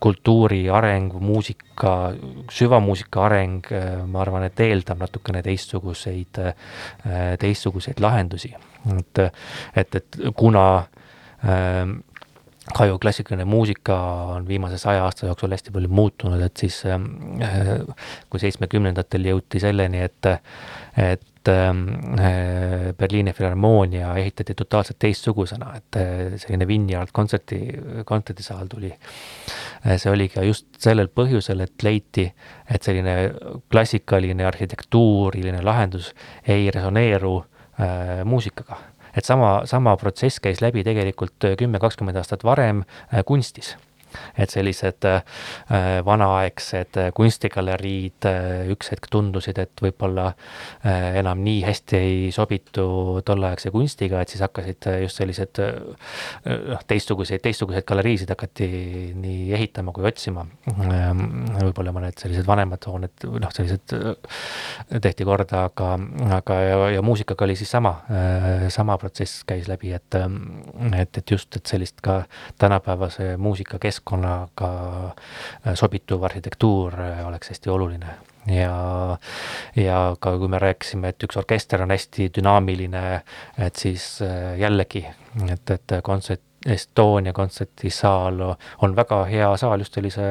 kultuuri areng, muusika, süvamuusika areng, ma arvan, et eeldab natukene teistsuguseid, äh, teistsuguseid lahendusi et, et, et kuna äh, ka ju klassikaline muusika on viimase saja aasta jooksul hästi palju muutunud, et siis äh, kui seitsmekümnendatel jõuti selleni, et, et äh, Berliini Filharmoonia ehitati totaalselt teistsugusena, et äh, selline Vineyard kontserti, kontserdisaal tuli. see oli ka just sellel põhjusel, et leiti, et selline klassikaline arhitektuuriline lahendus ei resoneeru Äh, muusikaga. et sama, sama protsess käis läbi tegelikult kümme, kakskümmend aastat varem äh, kunstis et sellised äh, vanaaegsed kunstigaleriid äh, üks hetk tundusid, et võib-olla äh, enam nii hästi ei sobitu tolleaegse kunstiga, et siis hakkasid just sellised noh, teistsuguseid, teistsuguseid galeriisid hakati nii ehitama kui otsima. Ähm, võib-olla mõned sellised vanemad hooned, noh, sellised tehti korda, aga, aga ja, ja muusikaga oli siis sama, sama protsess käis läbi, et, et, et just, et sellist ka tänapäevase muusika keskkonna keskkonnaga äh, sobituv arhitektuur äh, oleks hästi oluline. Ja, ja ka kui me rääkisime, et üks orkester on hästi dünaamiline, et siis äh, jällegi, et, et kontsert, Estonia kontserdisaal on väga hea saal just sellise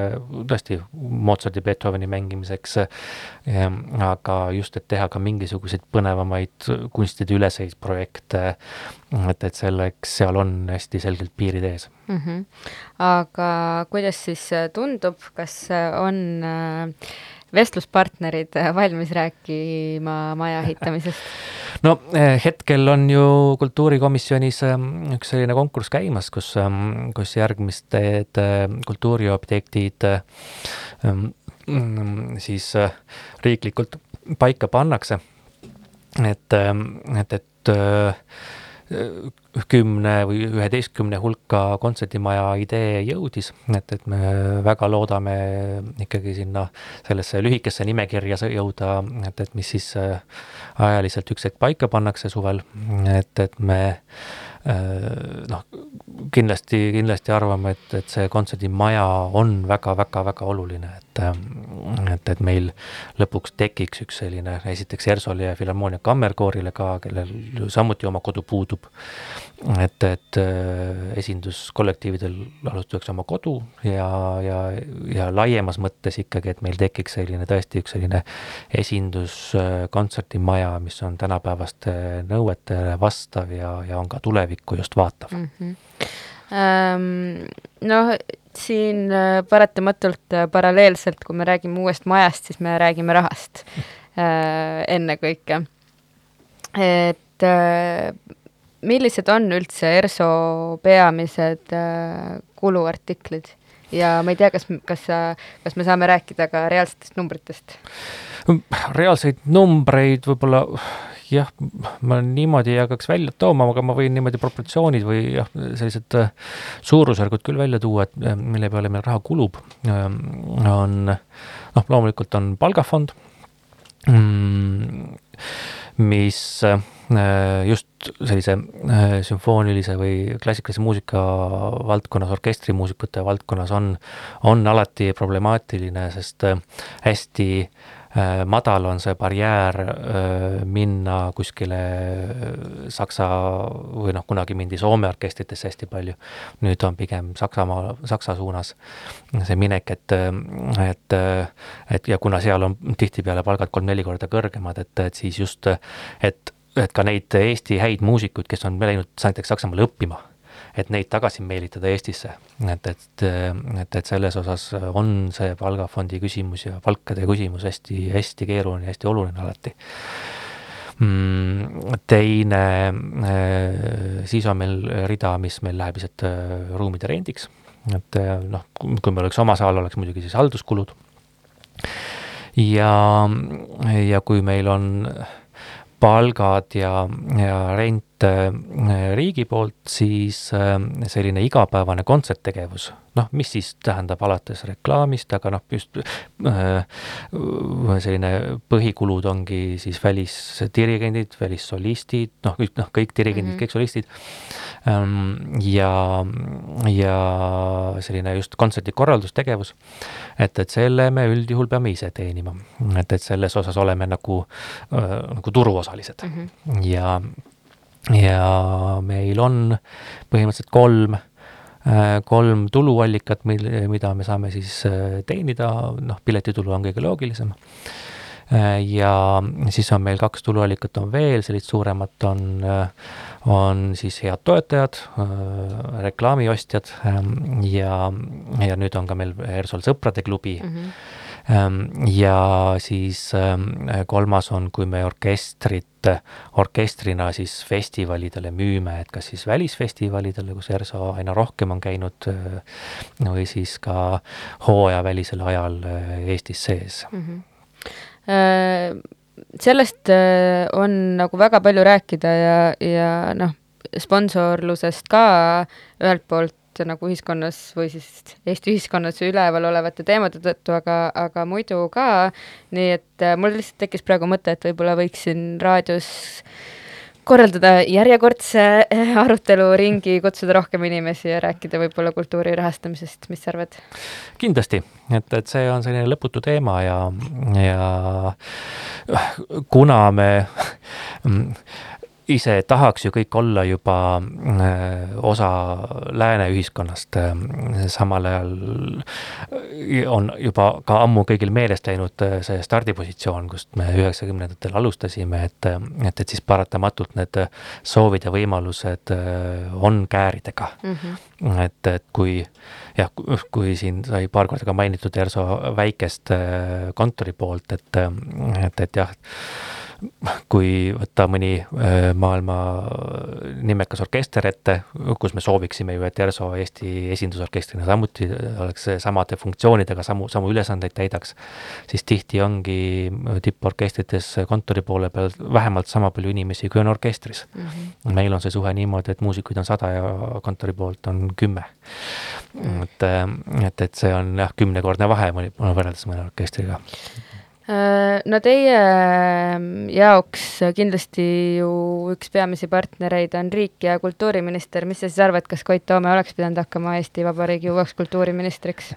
tõesti Mozarti, Beethoveni mängimiseks. aga just, et teha ka mingisuguseid põnevamaid kunstide üleseid projekte, et, et selleks seal on hästi selgelt piirid ees mm. -hmm. aga kuidas siis tundub, kas on äh, vestluspartnerid valmis rääkima maja ehitamisest? [laughs] no eh, hetkel on ju kultuurikomisjonis ehm, üks selline konkurss käimas, kus, ehm, kus järgmised kultuuriobjektid ehm, siis riiklikult paika pannakse. et, et, et kümne või üheteistkümne hulka kontserdimaja idee jõudis, et, et me väga loodame ikkagi sinna sellesse lühikesse nimekirja jõuda, et, et mis siis äh, ajaliselt üks hetk paika pannakse suvel, et, et me äh, noh, kindlasti, kindlasti arvame, et, et see kontserdimaja on väga-väga-väga oluline, et et, et, et meil lõpuks tekiks üks selline, esiteks ERSO-le ja Filharmoonia Kammerkoorile ka, kellel samuti oma kodu puudub. et, et esinduskollektiividel alustatakse oma kodu ja, ja, ja laiemas mõttes ikkagi, et meil tekiks selline tõesti üks selline esinduskontserdimaja, mis on tänapäevaste nõuetele vastav ja, ja on ka tulevikku just vaatav mm. -hmm ähm,. noh, siin äh, paratamatult äh, paralleelselt, kui me räägime uuest majast, siis me räägime rahast [laughs] äh, ennekõike. et millised on üldse ERSO peamised kuluartiklid ja ma ei tea, kas, kas kas me saame rääkida ka reaalsetest numbritest? reaalseid numbreid võib-olla jah, ma niimoodi ei hakkaks välja tooma, aga ma võin niimoodi proportsioonid või jah, sellised äh, suurusjärgud küll välja tuua, et äh, mille peale meil raha kulub, ähm, on noh, loomulikult on palgafond, mm, mis äh, just sellise sümfoonilise või klassikalise muusika valdkonnas, orkestrimuusikute valdkonnas on, on alati problemaatiline, sest hästi äh, Äh, madal on see barjäär äh, minna kuskile äh, Saksa või noh, kunagi mindi Soome orkestritesse hästi palju. nüüd on pigem Saksamaa, Saksa suunas see minek, et, et, et ja kuna seal on tihtipeale palgad kolm-neli korda kõrgemad, et, et siis just, et, et ka neid Eesti häid muusikuid, kes on läinud näiteks Saksamaale õppima et neid tagasi meelitada Eestisse. et, et, et, et selles osas on see palgafondi küsimus ja palkade küsimus hästi-hästi keeruline, hästi oluline alati mm, teine, äh, siis on meil rida, mis meil läheb lihtsalt äh, ruumide rendiks, et äh, noh, kui meil oleks oma saal, oleks muidugi siis halduskulud. ja, ja kui meil on palgad ja, ja rent äh, riigi poolt, siis äh, selline igapäevane kontserttegevus, noh, mis siis tähendab alates reklaamist, aga noh, just äh, selline põhikulud ongi siis välisdirigendid, välissolistid, noh, noh, kõik dirigendid mm, -hmm. kõik solistid ähm,. ja, ja selline just kontserdikorraldustegevus, et, et selle me üldjuhul peame ise teenima, et, et selles osas oleme nagu, nagu turuosalised mm -hmm. ja ja meil on põhimõtteliselt kolm, äh, kolm tuluallikat, mil, mida me saame siis äh, teenida, noh, piletitulu on kõige loogilisem. Äh, ja siis on meil kaks tuluallikat on veel, sellist suuremat on, on siis head toetajad, reklaamiostjad ähm, ja, ja nüüd on ka meil ERSO-l sõprade klubi mm. -hmm ja siis ähm, kolmas on, kui me orkestrit orkestrina siis festivalidele müüme, et kas siis välisfestivalidele, kus ERSO aina rohkem on käinud, või siis ka hooajavälisel ajal Eestis sees mm. -hmm. sellest on nagu väga palju rääkida ja, ja noh, sponsorlusest ka ühelt poolt nagu ühiskonnas või siis Eesti ühiskonnas üleval olevate teemade tõttu, aga, aga muidu ka. nii et äh, mul lihtsalt tekkis praegu mõte, et võib-olla võiksin raadios korraldada järjekordse äh, aruteluringi, kutsuda rohkem inimesi ja rääkida võib-olla kultuuri rahastamisest, mis sa arvad? kindlasti, et, et see on selline lõputu teema ja, ja kuna me ise tahaks ju kõik olla juba äh, osa lääne ühiskonnast, äh, samal ajal on juba ka ammu kõigil meelest läinud äh, see stardipositsioon, kust me üheksakümnendatel alustasime, et, et, et siis paratamatult need soovid ja võimalused on kääridega mm. -hmm. et, et kui jah, kui siin sai paar korda ka mainitud ERSO väikest kontori poolt, et, et, et jah kui võtta mõni äh, maailma nimekas orkester ette, kus me sooviksime ju, et ERSO Eesti esindusorkestrina samuti oleks samade funktsioonidega samu, samu ülesandeid täidaks, siis tihti ongi tipporkestrites kontori poole peal vähemalt sama palju inimesi, kui on orkestris mm. -hmm. meil on see suhe niimoodi, et muusikuid on sada ja kontori poolt on kümme et, et, et see on jah, kümnekordne vahe võrreldes mõne orkestriga Äh, no teie ähm, jaoks kindlasti ju üks peamisi partnereid on riik ja kultuuriminister, mis sa siis arvad, kas Koit Toome oleks pidanud hakkama Eesti Vabariigi uueks kultuuriministriks?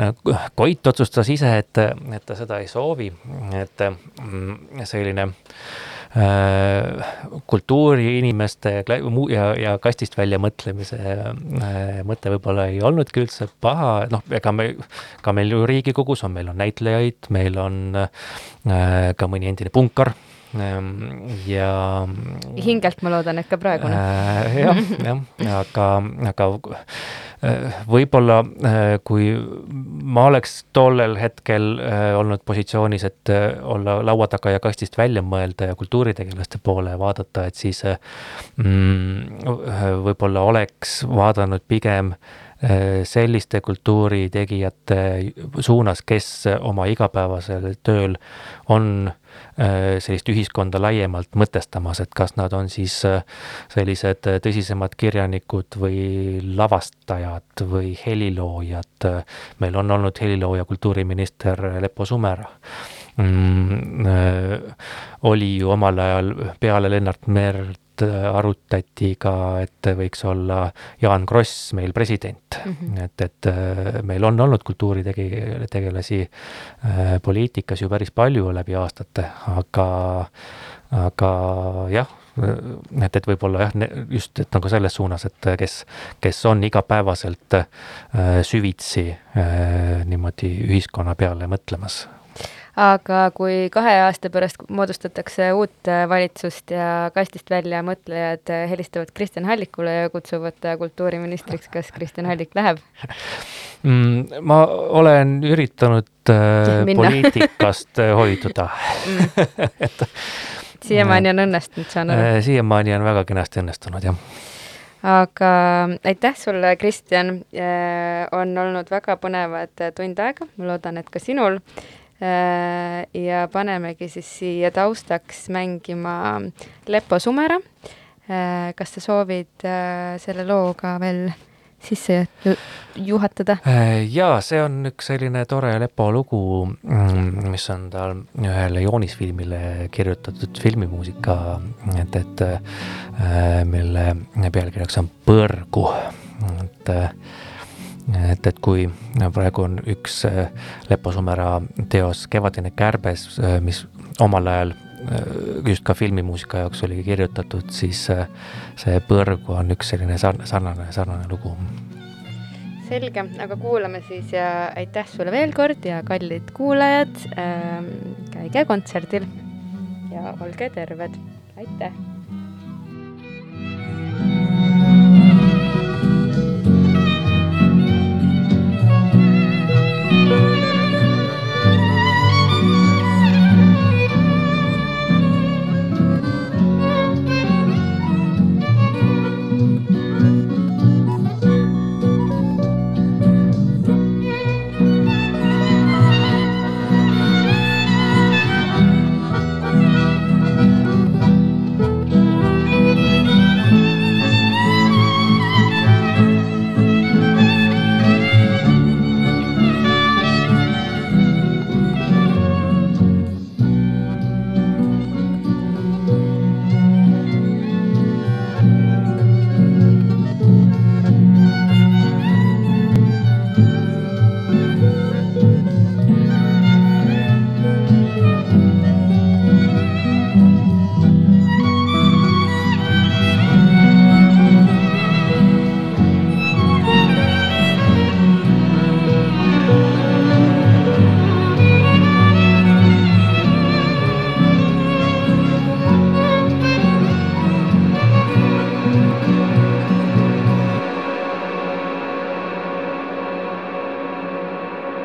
no Koit otsustas ise, et, et ta seda ei soovi, et mm, selline äh, kultuuriinimeste ja, ja kastist välja mõtlemise äh, mõte võib-olla ei olnudki üldse paha, noh, ega me, ka meil ju Riigikogus on, meil on näitlejaid, meil on äh, ka mõni endine punkar Ehm, ja. hingelt ma loodan, et ka praegune äh,. jah, jah, aga, aga äh, võib-olla äh, kui ma oleks tollel hetkel äh, olnud positsioonis, et olla laua taga ja kastist välja mõelda ja kultuuritegelaste poole vaadata, et siis mm, võib-olla oleks vaadanud pigem selliste kultuuritegijate suunas, kes oma igapäevasel tööl on äh, Äh, sellist ühiskonda laiemalt mõtestamas, et kas nad on siis äh, sellised tõsisemad kirjanikud või lavastajad või heliloojad. meil on olnud helilooja kultuuriminister Lepo Sumera mm,. Äh, oli ju omal ajal peale Lennart Merd Äh, arutati ka, et võiks olla Jaan Kross meil president mm. -hmm. et, et äh, meil on olnud kultuuritegi-, tegelasi äh, poliitikas ju päris palju läbi aastate, aga, aga jah, et, et võib-olla jah, just, et nagu selles suunas, et kes, kes on igapäevaselt äh, süvitsi äh, niimoodi ühiskonna peale mõtlemas aga kui kahe aasta pärast moodustatakse uut äh, valitsust ja kastist välja mõtlejad äh, helistavad Kristjan Hallikule ja kutsuvad ta kultuuriministriks, kas Kristjan Hallik läheb? [laughs] Mm,? ma olen üritanud äh, [laughs] poliitikast äh, hoiduda. Mm. [laughs] et siiamaani on õnnestunud, saan aru? siiamaani on väga kenasti õnnestunud, jah. Aga aitäh sulle, Kristjan, on olnud väga põnevad tund aega, ma loodan, et ka sinul. Äh, ja panemegi siis siia taustaks mängima Lepo Sumera. Äh, kas sa soovid äh, selle looga veel sisse juhatada? jaa, see on üks selline tore Lepo lugu, mm, mis on tal ühele joonisfilmile kirjutatud filmimuusika, et, et mille pealkirjaks on Põrgu, et et, et kui praegu on üks äh, Lepo Sumera teos Kevadine kärbes, äh, mis omal ajal äh, just ka filmimuusika jaoks oli kirjutatud, siis see Põrgu on üks selline sarnane, sarnane lugu. selge, aga kuulame siis ja aitäh sulle veel kord ja kallid kuulajad ähm,, käige kontserdil ja olge terved, aitäh!